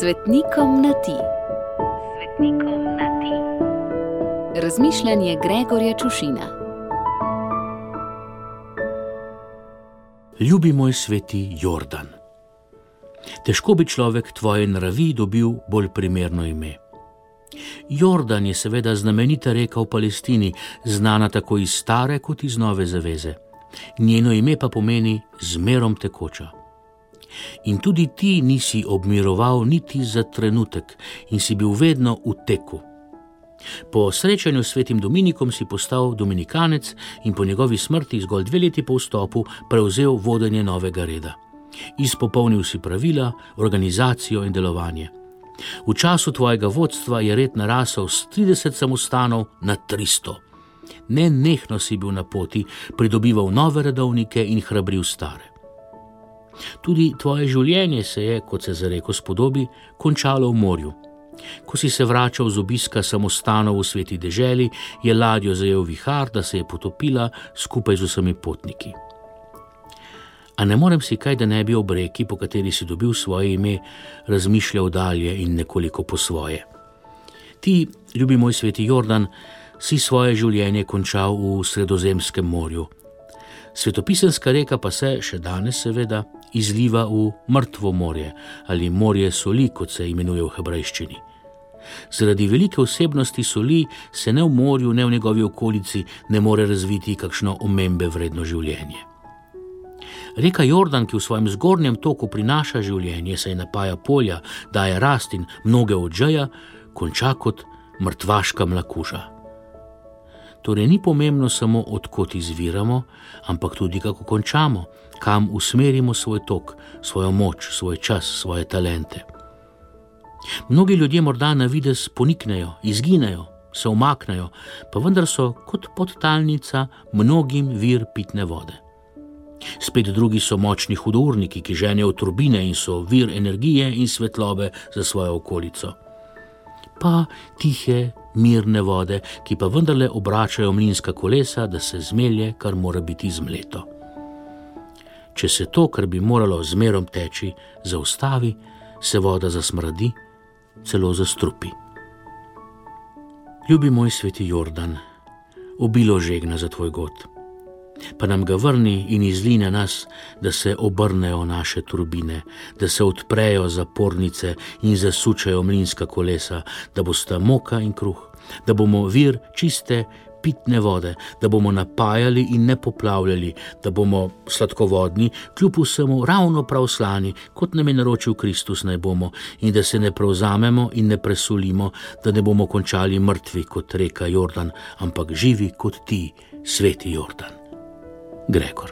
Svetnikom na ti. Svetnikom na ti. Razmišljanje Gregorja Čušina. Ljubi moj sveti Jordan. Težko bi človek tvoje naravi dobil bolj primerno ime. Jordan je seveda znamenita reka v Palestini, znana tako iz stare kot iz nove zaveze. Njeno ime pa pomeni zmerom tekoča. In tudi ti nisi obmiroval niti za trenutek in si bil vedno v teku. Po srečanju s svetim Dominikom si postal dominikanec in po njegovi smrti, zgolj dve leti po vstopu, prevzel vodenje novega reda. Izpopolnil si pravila, organizacijo in delovanje. V času tvojega vodstva je red narasel z 30 samostanov na 300. Ne nehno si bil na poti, pridobival nove redovnike in hrabril stare. Tudi tvoje življenje se je, kot se za reko spodobi, končalo v morju. Ko si se vračal z obiska samostanov v sveti deželi, je ladjo zajel vihar, da se je potopila skupaj z vsemi potniki. A ne morem si kaj, da ne bi ob reki, po kateri si dobil svoje ime, razmišljal dalje in nekoliko po svoje. Ti, ljubi moj sveti Jordan, si svoje življenje končal v Sredozemskem morju. Svetopisanska reka pa se, še danes seveda, izliva v mrtvo morje ali morje soli, kot se imenuje v hebrejščini. Zaradi velike osebnosti soli se ne v morju, ne v njegovi okolici ne more razviti kakšno omembe vredno življenje. Reka Jordan, ki v svojem zgornjem toku prinaša življenje, se napaja polja, daje rast in mnoge odžeja, konča kot mrtvaška mlakuža. Torej ni pomembno samo odkot izviramo, ampak tudi kako končamo, kam usmerimo svoj tok, svojo moč, svoj čas, svoje talente. Mnogi ljudje morda na vides poniknejo, izginejo, se umaknejo, pa vendar so kot podtalnica mnogim vir pitne vode. Spet drugi so močni hudurniki, ki ženejo turbine in so vir energije in svetlobe za svojo okolico. Pa tihe, mirne vode, ki pa vendarle obračajo mlinska kolesa, da se zmelje, kar mora biti zmleto. Če se to, kar bi moralo zmerom teči, zaustavi, se voda zasmrdi, celo zastrupi. Ljubi moj sveti Jordan, obilo žegna za tvoj god pa nam ga vrni in izli na nas, da se obrnejo naše turbine, da se odprejo zapornice in zasučajo mlinska kolesa, da bosta moka in kruh, da bomo vir čiste. Pitne vode, da bomo napajali in ne poplavljali, da bomo sladkovodni, kljub vsemu ravno prav slani, kot nam je naročil Kristus, naj bomo, in da se ne prevzamemo in ne presulimo, da ne bomo končali mrtvi kot reka Jordan, ampak živi kot ti, sveti Jordan. Gregor.